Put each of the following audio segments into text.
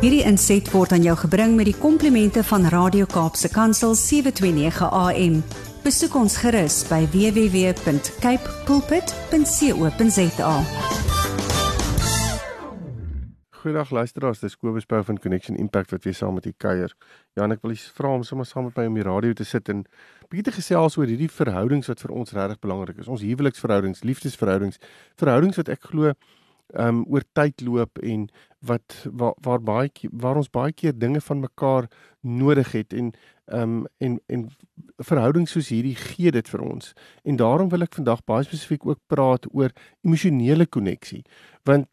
Hierdie inset word aan jou gebring met die komplimente van Radio Kaapse Kansel 729 AM. Besoek ons gerus by www.cape pulpit.co.za. Goeiedag luisteraars, dis Kobus Pau van Connection Impact wat weer saam met u kuier. Ja, en ek wil vra om sommer saam met my om die radio te sit en bietjie te gesels oor hierdie verhoudings wat vir ons regtig belangrik is. Ons huweliksverhoudings, liefdesverhoudings, verhoudings wat ek glo um oor tyd loop en wat waar, waar baie waar ons baie keer dinge van mekaar nodig het en um en en verhoudings soos hierdie gee dit vir ons. En daarom wil ek vandag baie spesifiek ook praat oor emosionele koneksie. Want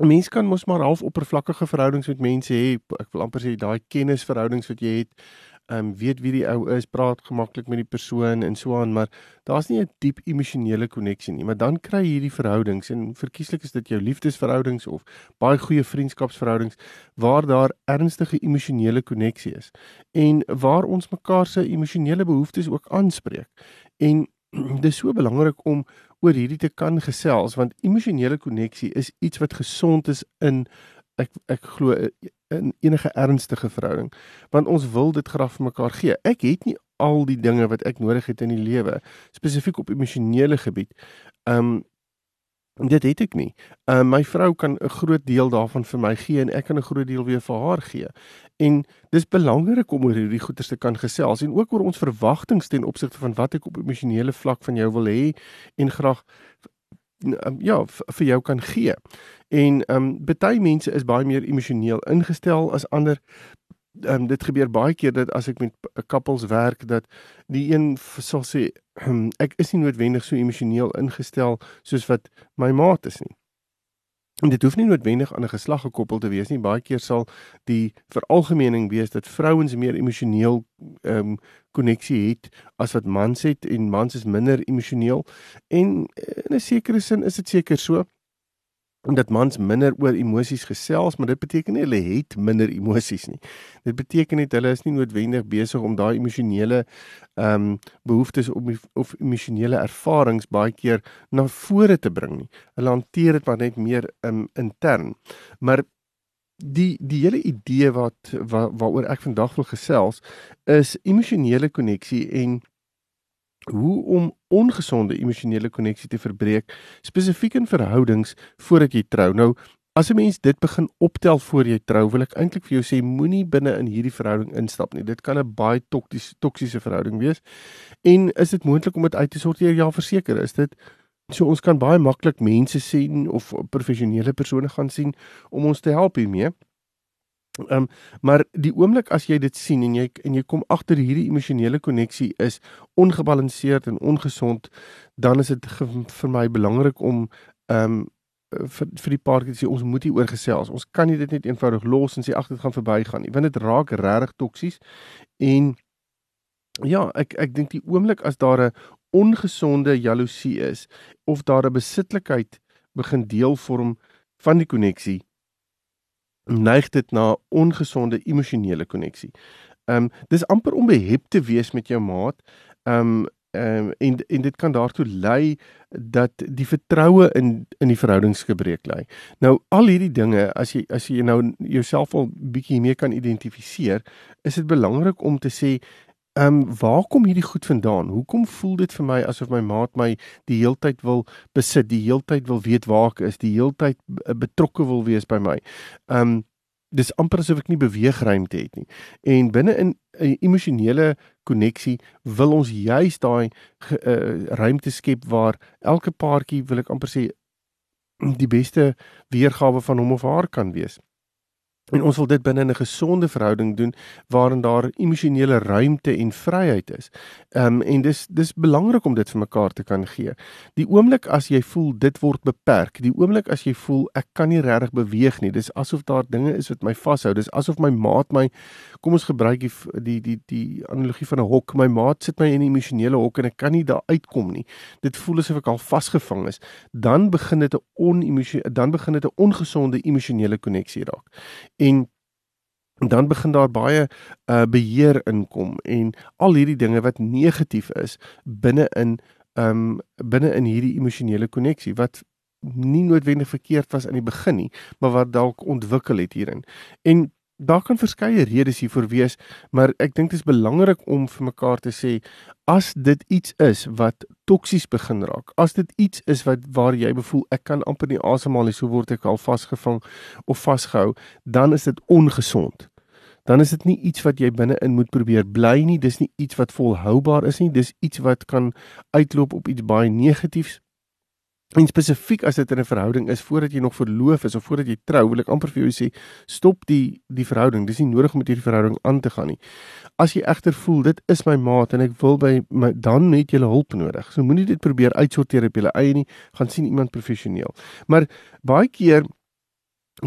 mens kan mos maar half oppervlakkige verhoudings met mense hê. Ek wil amper sê daai kennisverhoudings wat jy het ehm um, weet wie die ou is, praat gemaklik met die persoon en so aan, maar daar's nie 'n diep emosionele koneksie nie. Maar dan kry jy hierdie verhoudings en verkieslik is dit jou liefdesverhoudings of baie goeie vriendskapsverhoudings waar daar ernstige emosionele koneksie is en waar ons mekaar se emosionele behoeftes ook aanspreek. En dis so belangrik om oor hierdie te kan gesels want emosionele koneksie is iets wat gesond is in ek ek glo in enige ernstige verhouding want ons wil dit graag vir mekaar gee. Ek het nie al die dinge wat ek nodig het in die lewe spesifiek op emosionele gebied. Um dit het ek nie. Um my vrou kan 'n groot deel daarvan vir my gee en ek kan 'n groot deel weer vir haar gee. En dis belangrik om oor hierdie goeie te kan gesels en ook oor ons verwagtinge ten opsigte van wat ek op emosionele vlak van jou wil hê en graag ja vir jou kan gee. En ehm um, baie mense is baie meer emosioneel ingestel as ander. Ehm um, dit gebeur baie keer dat as ek met couples werk dat die een sal sê um, ek is nie noodwendig so emosioneel ingestel soos wat my maat is nie. En dit hoef nie noodwendig aan 'n geslag gekoppel te wees nie. Baie keer sal die veralgemening wees dat vrouens meer emosioneel ehm um, koneksie het as wat mans het en mans is minder emosioneel. En in 'n sekere sin is dit seker so omdat mans minder oor emosies gesels, maar dit beteken nie hulle het minder emosies nie. Dit beteken net hulle is nie noodwendig besig om daai emosionele ehm um, behoeftes of of emosionele ervarings baie keer na vore te bring nie. Hulle hanteer dit maar net meer um, intern. Maar die die hele idee wat wa, waaroor ek vandag wil gesels is emosionele koneksie en hoe om ongesonde emosionele koneksie te verbreek spesifiek in verhoudings voordat jy trou. Nou as 'n mens dit begin optel voor jy trou, wil ek eintlik vir jou sê moenie binne in hierdie verhouding instap nie. Dit kan 'n baie toksiese toksiese verhouding wees. En is dit moontlik om dit uit te sorteer? Ja, verseker is dit. So ons kan baie maklik mense sien of professionele persone gaan sien om ons te help hiermee. Ehm um, maar die oomblik as jy dit sien en jy en jy kom agter hierdie emosionele koneksie is ongebalanseerd en ongesond, dan is dit vir my belangrik om ehm um, vir vir die paartjie sê ons moet hier oor gesels. Ons kan nie dit net eenvoudig los en sê ag dit gaan verbygaan nie. Want dit raak regtig toksies en ja, ek ek dink die oomblik as daar 'n ongesonde jaloesie is of daar 'n besitlikheid begin deel vorm van die koneksie neig dit na ongesonde emosionele koneksie. Ehm um, dis amper om behep te wees met jou maat. Ehm um, ehm um, en en dit kan daartoe lei dat die vertroue in in die verhoudings gebreek lê. Nou al hierdie dinge as jy as jy nou jouself al bietjie meer kan identifiseer, is dit belangrik om te sê Ehm um, waar kom hierdie goed vandaan? Hoekom voel dit vir my asof my maat my die heeltyd wil besit, die heeltyd wil weet waar ek is, die heeltyd betrokke wil wees by my? Ehm um, dis amper asof ek nie beweegruimte het nie. En binne in 'n emosionele koneksie wil ons juis daai uh, ruimte skep waar elke paartjie wil ek amper sê die beste weergawe van hom of haar kan wees. En ons wil dit binne 'n gesonde verhouding doen waarin daar emosionele ruimte en vryheid is. Ehm um, en dis dis belangrik om dit vir mekaar te kan gee. Die oomblik as jy voel dit word beperk, die oomblik as jy voel ek kan nie regtig beweeg nie, dis asof daar dinge is wat my vashou. Dis asof my maat my kom ons gebruik die die die die analogie van 'n hok. My maat sit my in 'n emosionele hok en ek kan nie daar uitkom nie. Dit voel asof ek al vasgevang is. Dan begin dit 'n onemosionele dan begin dit 'n ongesonde emosionele koneksie raak en dan begin daar baie uh beheer inkom en al hierdie dinge wat negatief is binne in um binne in hierdie emosionele koneksie wat nie noodwendig verkeerd was in die begin nie, maar wat dalk ontwikkel het hierin. En daar kan verskeie redes hiervoor wees, maar ek dink dit is belangrik om vir mekaar te sê as dit iets is wat toksies begin raak, as dit iets is wat waar jy bevoel ek kan amper nie asemhaal nie, so word ek al vasgevang of vasgehou, dan is dit ongesond. Dan is dit nie iets wat jy binne-in moet probeer bly nie, dis nie iets wat volhoubaar is nie, dis iets wat kan uitloop op iets baie negatiefs. En spesifiek as dit in 'n verhouding is voordat jy nog verloof is of voordat jy trou, wil ek amper vir jou sê, stop die die verhouding. Dis nie nodig om met hierdie verhouding aan te gaan nie. As jy egter voel dit is my maat en ek wil by my dan het jy hulp nodig. So moenie dit probeer uitsorteer op jou eie nie, gaan sien iemand professioneel. Maar baie keer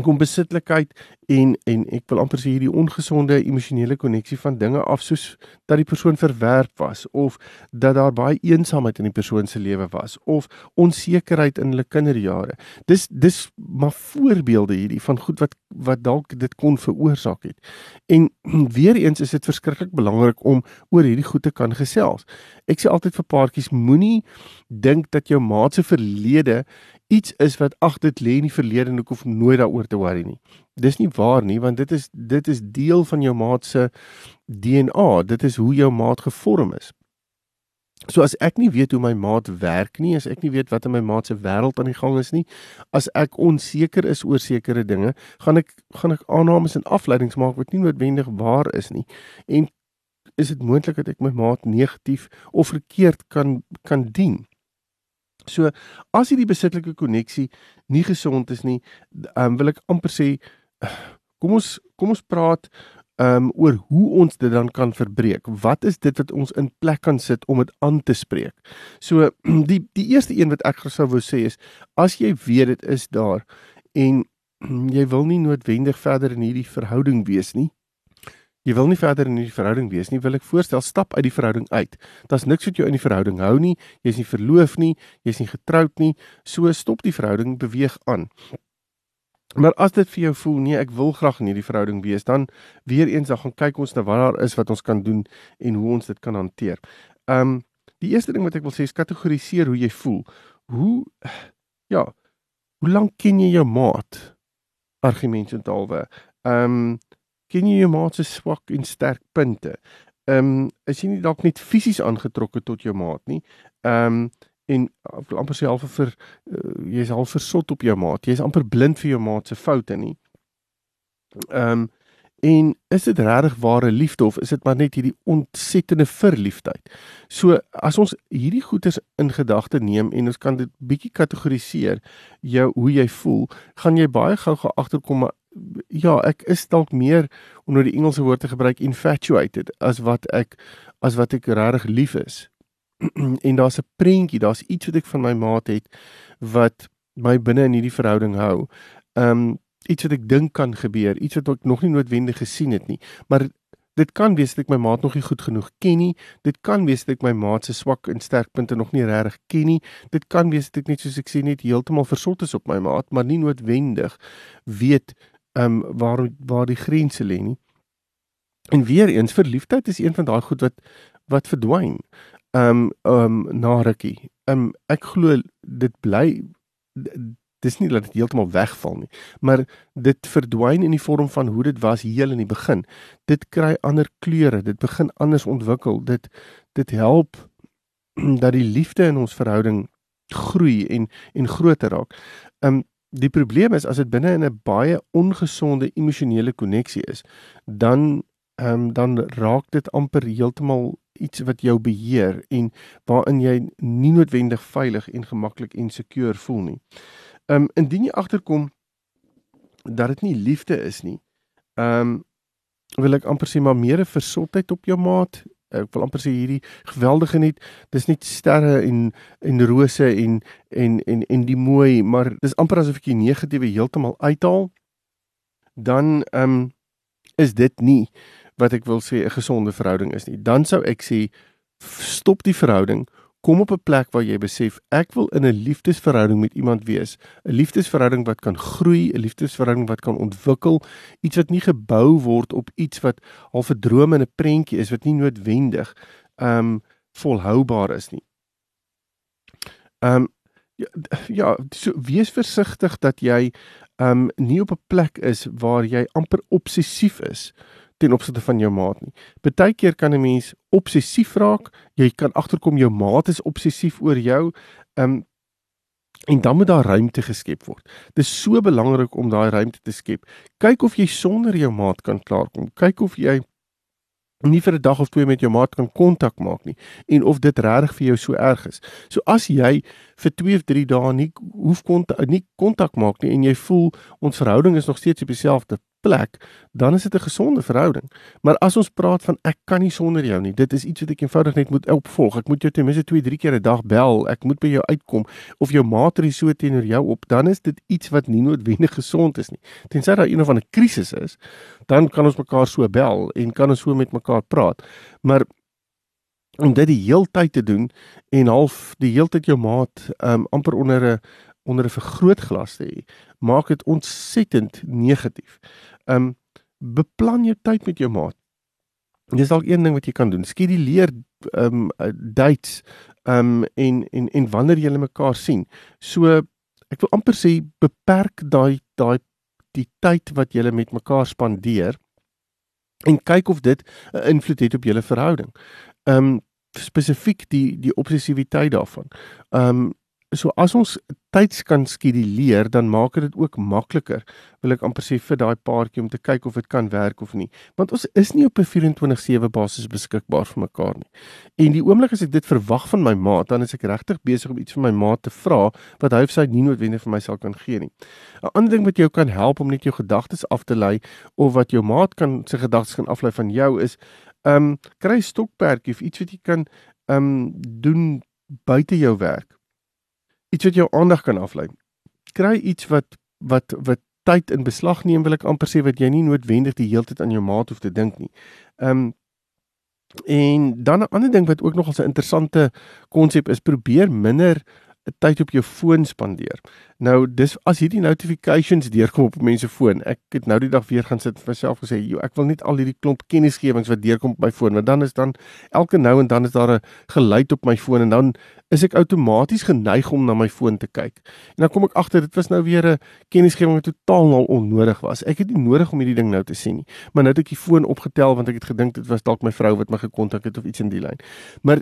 kom besitlikheid en en ek wil amper sê hierdie ongesonde emosionele koneksie van dinge af soos dat die persoon verwerp was of dat daar baie eensaamheid in die persoon se lewe was of onsekerheid in hulle kinderjare. Dis dis maar voorbeelde hierdie van goed wat wat dalk dit kon veroorsaak het. En weer eens is dit verskriklik belangrik om oor hierdie goed te kan gesels. Ek sê altyd vir paartjies moenie dink dat jou maat se verlede iets is wat ag dit lê in die verlede en ek hoef nooit daaroor te worry nie. Dis nie waar nie want dit is dit is deel van jou maat se DNA. Dit is hoe jou maat gevorm is. So as ek nie weet hoe my maat werk nie, as ek nie weet wat in my maat se wêreld aan die gang is nie, as ek onseker is oor sekere dinge, gaan ek gaan ek aannames en afleidings maak wat nie noodwendig waar is nie. En is dit moontlik dat ek my maat negatief of verkeerd kan kan dien? So as hierdie besittelike koneksie nie gesond is nie, um, wil ek amper sê kom ons kom ons praat um oor hoe ons dit dan kan verbreek. Wat is dit wat ons in plek kan sit om dit aan te spreek? So die die eerste een wat ek sou wou sê is as jy weet dit is daar en jy wil nie noodwendig verder in hierdie verhouding wees nie, jy wil nie verder in hierdie verhouding wees nie, wil ek voorstel stap uit die verhouding uit. Daar's niks wat jou in die verhouding hou nie. Jy's nie verloof nie, jy's nie getroud nie. So stop die verhouding, beweeg aan. Maar as dit vir jou voel nee, ek wil graag in hierdie verhouding wees, dan weer eens dan gaan kyk ons na wat daar is wat ons kan doen en hoe ons dit kan hanteer. Um die eerste ding wat ek wil sê is kategoriseer hoe jy voel. Hoe ja, hoe lank ken jy jou maat? Argument en taalwe. Um ken jy jou maat se swak en sterk punte? Ehm um, is jy nie dalk net fisies aangetrokke tot jou maat nie? Ehm um, en ek wil amper sê half vir uh, jy's half versot op jou maat. Jy's amper blind vir jou maat se foute nie. Ehm um, en is dit regtig ware liefde of is dit maar net hierdie ontsettende verliefdheid? So as ons hierdie goeters in gedagte neem en ons kan dit bietjie kategoriseer jou hoe jy voel, gaan jy baie gou agterkom maar ja, ek is dalk meer om nou die Engelse woord te gebruik infatuated as wat ek as wat ek regtig lief is. en daar's 'n prentjie, daar's iets wat ek van my maat het wat my binne in hierdie verhouding hou. Um iets wat ek dink kan gebeur, iets wat ek nog nie noodwendig gesien het nie, maar dit kan wees dat ek my maat nog nie goed genoeg ken nie. Dit kan wees dat ek my maat se swak en sterk punte nog nie regtig ken nie. Dit kan wees dat ek net soos ek sê net heeltemal versot is op my maat, maar nie noodwendig weet ehm um, waar waar die grense lê nie. En weer eens verliefdheid is een van daai goed wat wat verdwyn. Ehm um, ehm um, na rukkie. Ehm um, ek glo dit bly dis nie dat dit heeltemal wegval nie, maar dit verdwyn in die vorm van hoe dit was heel in die begin. Dit kry ander kleure, dit begin anders ontwikkel. Dit dit help dat die liefde in ons verhouding groei en en groter raak. Ehm um, Die probleem is as dit binne in 'n baie ongesonde emosionele koneksie is, dan ehm um, dan raak dit amper heeltemal iets wat jou beheer en waarin jy nie noodwendig veilig en gemaklik en seker voel nie. Ehm um, indien jy agterkom dat dit nie liefde is nie, ehm um, wil ek amper sê maar meer 'n versotheid op jou maat, ek wil amper sê hierdie geweldige net dis net sterre en en rose en en en en die mooi maar dis amper asof ek die negatiewe heeltemal uithaal dan ehm um, is dit nie wat ek wil sê 'n gesonde verhouding is nie. Dan sou ek sê stop die verhouding. Kom op 'n plek waar jy besef ek wil in 'n liefdesverhouding met iemand wees, 'n liefdesverhouding wat kan groei, 'n liefdesverhouding wat kan ontwikkel, iets wat nie gebou word op iets wat half 'n droom en 'n prentjie is wat nie noodwendig ehm um, volhoubaar is nie. Ehm um, Ja, ja, so wees versigtig dat jy um nie op 'n plek is waar jy amper obsessief is ten opsigte van jou maat nie. Partykeer kan 'n mens obsessief raak. Jy kan agterkom jou maat is obsessief oor jou. Um en dan moet daar ruimte geskep word. Dit is so belangrik om daai ruimte te skep. Kyk of jy sonder jou maat kan klaarkom. Kyk of jy nie vir 'n dag of twee met jou maat kan kontak maak nie en of dit regtig vir jou so erg is. So as jy vir 2 of 3 dae nie hoef kontak nie kontak maak nie en jy voel ons verhouding is nog steeds op dieselfde plek, dan is dit 'n gesonde verhouding. Maar as ons praat van ek kan nie sonder jou nie, dit is iets wat ek eenvoudig net moet opvolg. Ek moet jou ten minste 2, 3 keer 'n dag bel. Ek moet by jou uitkom of jou maatrie so teenoor jou op, dan is dit iets wat nie noodwendig gesond is nie. Tensy daar een of ander krisis is, dan kan ons mekaar so bel en kan ons so met mekaar praat. Maar om dit die heeltyd te doen en half die heeltyd jou maat um amper onder 'n onder 'n vergrootglas te hê, maak dit ontsettend negatief. Um beplan jou tyd met jou maat. Dis dalk een ding wat jy kan doen. Skeduleer um dates um en en en wanneer jy mekaar sien. So ek wil amper sê beperk daai daai die tyd wat jy met mekaar spandeer en kyk of dit 'n invloed het op julle verhouding. Um spesifiek die die obsessiwiteit daarvan. Um so as ons tyds kan skeduleer, dan maak dit ook makliker, wil ek amper sê vir daai paartjie om te kyk of dit kan werk of nie. Want ons is nie op 'n 24/7 basis beskikbaar vir mekaar nie. En die oomblik as ek dit verwag van my maat, dan is ek regtig besig om iets van my maat te vra wat hy of sy nie noodwendig vir my sal kan gee nie. 'n Ander ding wat jou kan help om net jou gedagtes af te lei of wat jou maat kan sy gedagtes kan aflei van jou is, ehm um, kry stokperdjie of iets wat jy kan ehm um, doen buite jou werk iets wat jou aandag kan aflei. Kry iets wat wat wat tyd in beslag neem wil ek amper sê wat jy nie noodwendig die hele tyd aan jou maat hoef te dink nie. Ehm um, en dan 'n ander ding wat ook nog 'n interessante konsep is probeer minder tyd op jou foon spandeer. Nou dis as hierdie notifications deurkom op mense foon. Ek het nou die dag weer gaan sit vir myself gesê, "Jo, ek wil net al hierdie klomp kennisgewings wat deurkom op my foon, want dan is dan elke nou en dan is daar 'n geluid op my foon en dan is ek outomaties geneig om na my foon te kyk. En dan kom ek agter dit was nou weer 'n kennisgewing wat totaal nou onnodig was. Ek het nie nodig om hierdie ding nou te sien nie. Maar nou het ek die foon opgetel want ek het gedink dit was dalk my vrou wat my gekontak het of iets in die lyn. Maar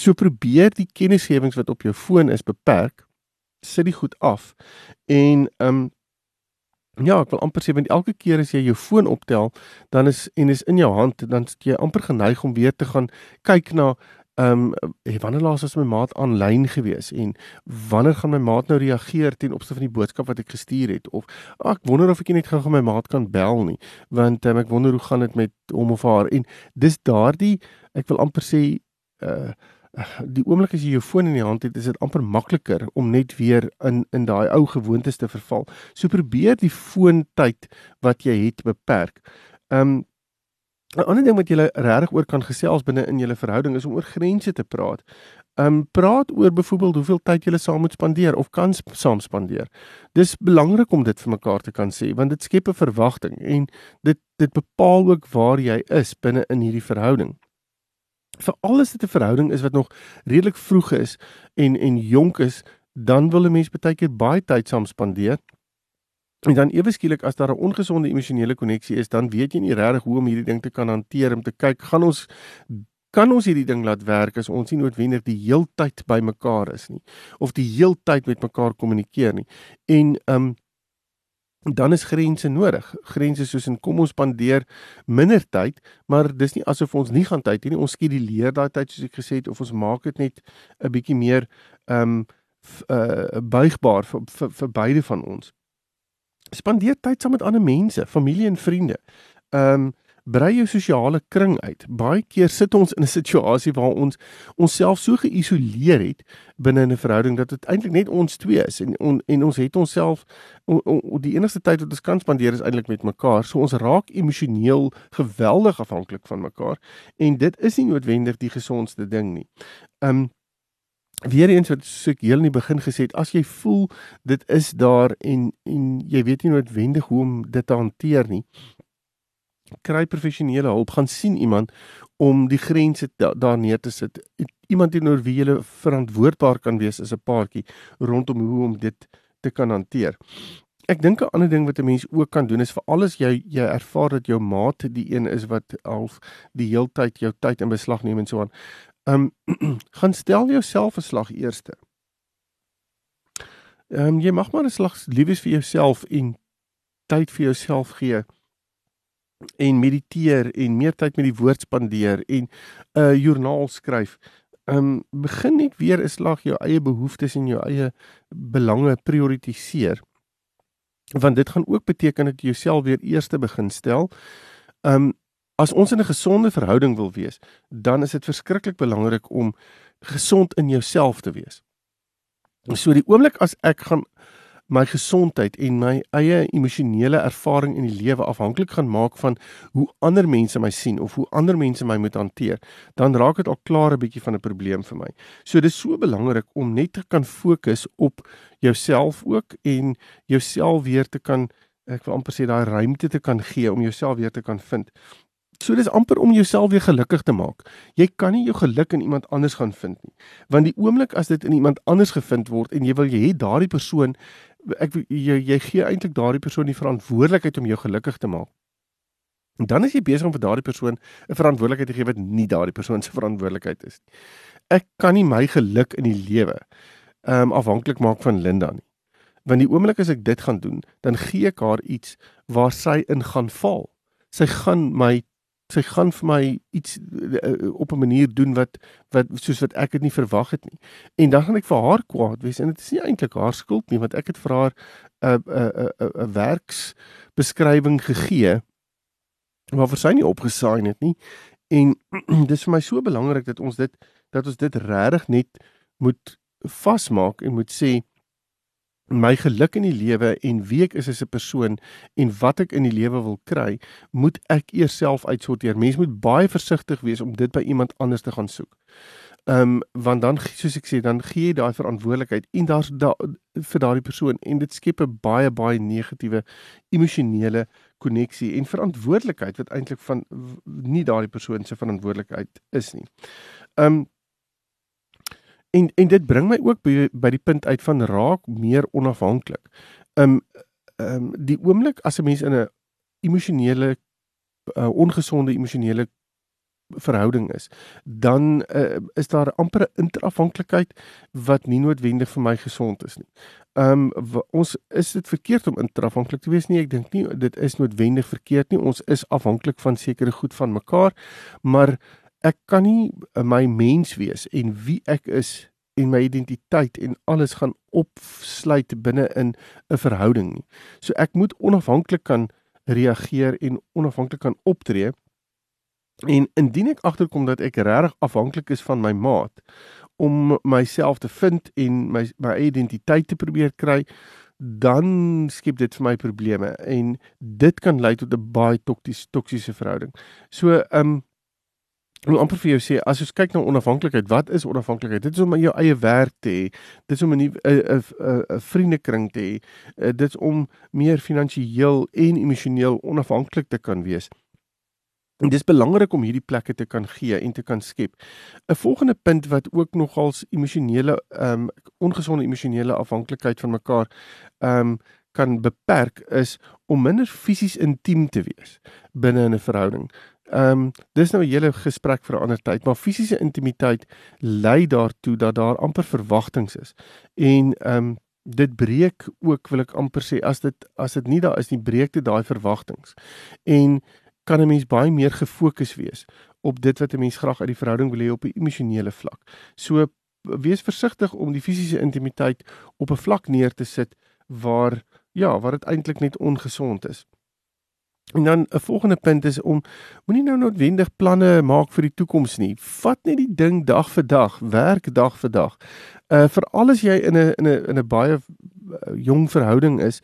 So probeer die kennisgewings wat op jou foon is beperk. Sit dit goed af. En ehm um, ja, ek wil amper sê want elke keer as jy jou foon optel, dan is en is in jou hand, dan is jy amper geneig om weer te gaan kyk na ehm um, wanneer laas was my maat aanlyn gewees en wanneer gaan my maat nou reageer ten opsigte van die boodskap wat ek gestuur het of oh, ek wonder of ek net gou-gou my maat kan bel nie want um, ek wonder hoe gaan dit met hom of haar en dis daardie ek wil amper sê uh die oomblik as jy jou foon in die hand het, is dit amper makliker om net weer in in daai ou gewoontes te verval. So probeer die foontyd wat jy het beperk. Um 'n ander ding wat jy regtig oor kan gesels binne in julle verhouding is om oor grense te praat. Um praat oor byvoorbeeld hoeveel tyd julle saam moet spandeer of kan saam spandeer. Dis belangrik om dit vir mekaar te kan sê want dit skep 'n verwagting en dit dit bepaal ook waar jy is binne in hierdie verhouding vir alles dit 'n verhouding is wat nog redelik vroeg is en en jonk is, dan wil 'n mens baie keer baie tyd saam spandeer. En dan ewe skielik as daar 'n ongesonde emosionele koneksie is, dan weet jy nie regtig hoe om hierdie ding te kan hanteer om te kyk, gaan ons kan ons hierdie ding laat werk as ons nie noodwendig die heeltyd by mekaar is nie of die heeltyd met mekaar kommunikeer nie. En um dan is grense nodig. Grense soos in kom ons spandeer minder tyd, maar dis nie asof ons nie gaan tyd hê nie. Ons skeduleer daai tyd soos ek gesê het of ons maak dit net 'n bietjie meer ehm um, uh buigbaar vir, vir vir beide van ons. Spandeer tyd saam met ander mense, familie en vriende. Ehm um, brei jou sosiale kring uit. Baie keer sit ons in 'n situasie waar ons onsself so geïsoleer het binne 'n verhouding dat dit eintlik net ons twee is en on, en ons het onsself on, on, die enigste tyd wat ons kan spandeer is eintlik met mekaar. So ons raak emosioneel geweldig afhanklik van mekaar en dit is nie noodwendig die gesondste ding nie. Um Weer eens wat ek heel in die begin gesê het, as jy voel dit is daar en en jy weet nie noodwendig hoe om dit te hanteer nie, kry professionele hulp, gaan sien iemand om die grense da daar neer te sit. iemand teenoor wie jy verantwoordbaar kan wees as 'n paartjie rondom hoe om dit te kan hanteer. Ek dink 'n ander ding wat 'n mens ook kan doen is vir alles jy jy ervaar dat jou maat die een is wat half die heeltyd jou tyd in beslag neem en so aan. Ehm um, gaan stel jouself 'n slag eerste. Ehm um, jy mag maar 'n slag liefes vir jouself en tyd vir jouself gee en mediteer en meer tyd met die woord spandeer en 'n uh, joernaal skryf. Um, begin net weer 'n slag jou eie behoeftes en jou eie belange prioritiseer. Want dit gaan ook beteken dat jy jouself weer eerste begin stel. Um, as ons in 'n gesonde verhouding wil wees, dan is dit verskriklik belangrik om gesond in jouself te wees. So die oomblik as ek gaan my gesondheid en my eie emosionele ervaring in die lewe afhanklik gaan maak van hoe ander mense my sien of hoe ander mense my moet hanteer, dan raak dit al klaar 'n bietjie van 'n probleem vir my. So dis so belangrik om net te kan fokus op jouself ook en jouself weer te kan ek wil amper sê daai ruimte te kan gee om jouself weer te kan vind. So dis amper om jouself weer gelukkig te maak. Jy kan nie jou geluk in iemand anders gaan vind nie. Want die oomblik as dit in iemand anders gevind word en jy wil jy hê daardie persoon ek jy jy gee eintlik daardie persoon die verantwoordelikheid om jou gelukkig te maak. En dan is jy besig om vir daardie persoon 'n verantwoordelikheid te gee wat nie daardie persoon se verantwoordelikheid is nie. Ek kan nie my geluk in die lewe ehm um, afhanklik maak van Linda nie. Want die oomblik as ek dit gaan doen, dan gee ek haar iets waar sy in gaan val. Sy gaan my sy gaan vir my iets uh, op 'n manier doen wat wat soos wat ek dit nie verwag het nie. En dan gaan ek vir haar kwaad wees en dit is nie eintlik haar skuld nie want ek het vir haar 'n 'n 'n 'n werksbeskrywing gegee waarvoor sy nie opgesaai het nie. En dis vir my so belangrik dat ons dit dat ons dit regtig net moet vasmaak en moet sê my geluk in die lewe en wie ek is as 'n persoon en wat ek in die lewe wil kry, moet ek eers self uitsorteer. Mens moet baie versigtig wees om dit by iemand anders te gaan soek. Ehm um, want dan soos ek sê, dan gee jy daai verantwoordelikheid en daar's da, vir daardie persoon en dit skep 'n baie baie negatiewe emosionele koneksie en verantwoordelikheid wat eintlik van nie daardie persoon se verantwoordelikheid is nie. Ehm um, En en dit bring my ook by, by die punt uit van raak meer onafhanklik. Um um die oomblik as 'n mens in 'n emosionele uh, ongesonde emosionele verhouding is, dan uh, is daar amper 'n interafhanklikheid wat nie noodwendig vir my gesond is nie. Um ons is dit verkeerd om interafhanklik te wees nie. Ek dink nie dit is noodwendig verkeerd nie. Ons is afhanklik van sekere goed van mekaar, maar ek kan nie uh, my mens wees en wie ek is en my identiteit en alles gaan opsluit binne in 'n verhouding nie. So ek moet onafhanklik kan reageer en onafhanklik kan optree. En indien ek agterkom dat ek regtig afhanklik is van my maat om myself te vind en my my identiteit te probeer kry, dan skep dit vir my probleme en dit kan lei tot 'n baie toksiese verhouding. So, ehm um, Ek wil amper vir jou sê as ons kyk na onafhanklikheid, wat is onafhanklikheid? Dit is om jou eie werk te hê. Dit is om 'n 'n 'n vriendekring te hê. Eh, dit is om meer finansiëel en emosioneel onafhanklik te kan wees. En dis belangrik om hierdie plekke te kan gee en te kan skep. 'n Volgende punt wat ook nogals emosionele ehm um, ongesonde emosionele afhanklikheid van mekaar ehm um, kan beperk is om minder fisies intiem te wees binne 'n verhouding. Ehm um, dis nou 'n hele gesprek vir 'n ander tyd, maar fisiese intimiteit lei daartoe dat daar amper verwagtinge is. En ehm um, dit breek ook wil ek amper sê as dit as dit nie daar is nie, breek dit daai verwagtinge. En kan 'n mens baie meer gefokus wees op dit wat 'n mens graag uit die verhouding wil hê op 'n emosionele vlak. So wees versigtig om die fisiese intimiteit op 'n vlak neer te sit waar ja, waar dit eintlik net ongesond is. En dan 'n volgende punt is om moenie nou noodwendig planne maak vir die toekoms nie. Vat net die ding dag vir dag, werk dag vir dag. Uh veral as jy in 'n in 'n in 'n baie uh, jong verhouding is,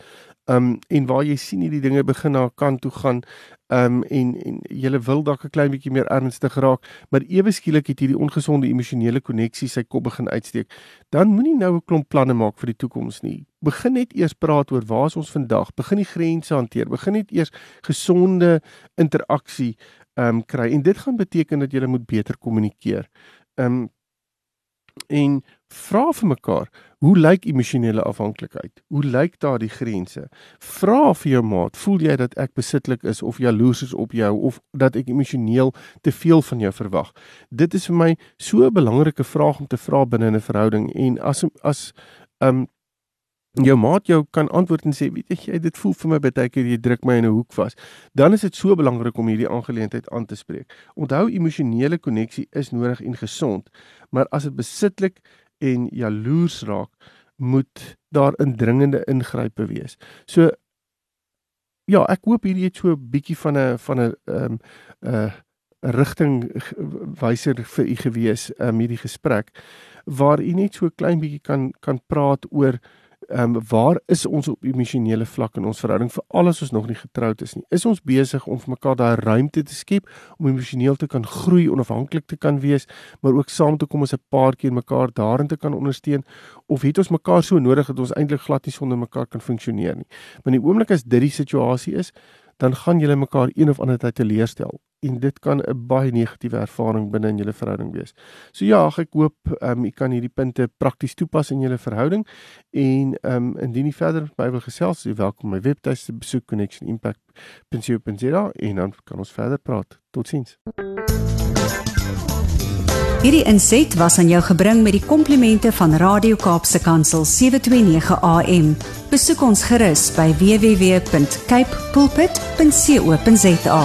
um en waar jy sien hierdie dinge begin na kant toe gaan, um en en jy wil dalk 'n klein bietjie meer ernstig raak, maar ewe skielik het hierdie ongesonde emosionele koneksie sy kop begin uitsteek, dan moenie nou 'n klomp planne maak vir die toekoms nie. Begin net eers praat oor waar ons vandag, begin die grense hanteer, begin net eers gesonde interaksie um kry en dit gaan beteken dat jy moet beter kommunikeer. Um en vra vir mekaar Hoe lyk emosionele afhanklikheid? Hoe lyk daardie grense? Vra vir jou maat, voel jy dat ek besitlik is of jaloers is op jou of dat ek emosioneel te veel van jou verwag? Dit is vir my so 'n belangrike vraag om te vra binne 'n verhouding en as as um jou maat jou kan antwoord en sê weet jy dit voel vir my baie keer jy druk my in 'n hoek vas dan is dit so belangrik om hierdie aangeleentheid aan te spreek onthou emosionele koneksie is nodig en gesond maar as dit besitlik en jaloers raak moet daar indringende ingrype wees. So ja ek hoop hierdie het so 'n bietjie van 'n van 'n ehm um, 'n uh, rigting wyser vir u gewees um, hierdie gesprek waar u net so klein bietjie kan kan praat oor ehm um, waar is ons op emosionele vlak in ons verhouding vir alles ons nog nie getroud is nie. Is ons besig om vir mekaar daai ruimte te skep om emosioneel te kan groei, onafhanklik te kan wees, maar ook saam te kom as 'n paartjie en mekaar daarin te kan ondersteun of het ons mekaar so nodig dat ons eintlik glad nie sonder mekaar kan funksioneer nie. In die oomblik as dit die situasie is, dan gaan julle mekaar een of ander tyd teleurstel en dit kan 'n baie negatiewe ervaring binne in julle verhouding wees. So ja, ek hoop ehm um, u kan hierdie punte prakties toepas in julle verhouding en ehm um, indien u verder wil gesels, jy welkom my webtuiste besoek connectionimpact.co.za en dan kan ons verder praat. Totsiens. Hierdie inset was aan jou gebring met die komplimente van Radio Kaapse Kansel 729 AM. Besoek ons gerus by www.cape pulpit.co.za.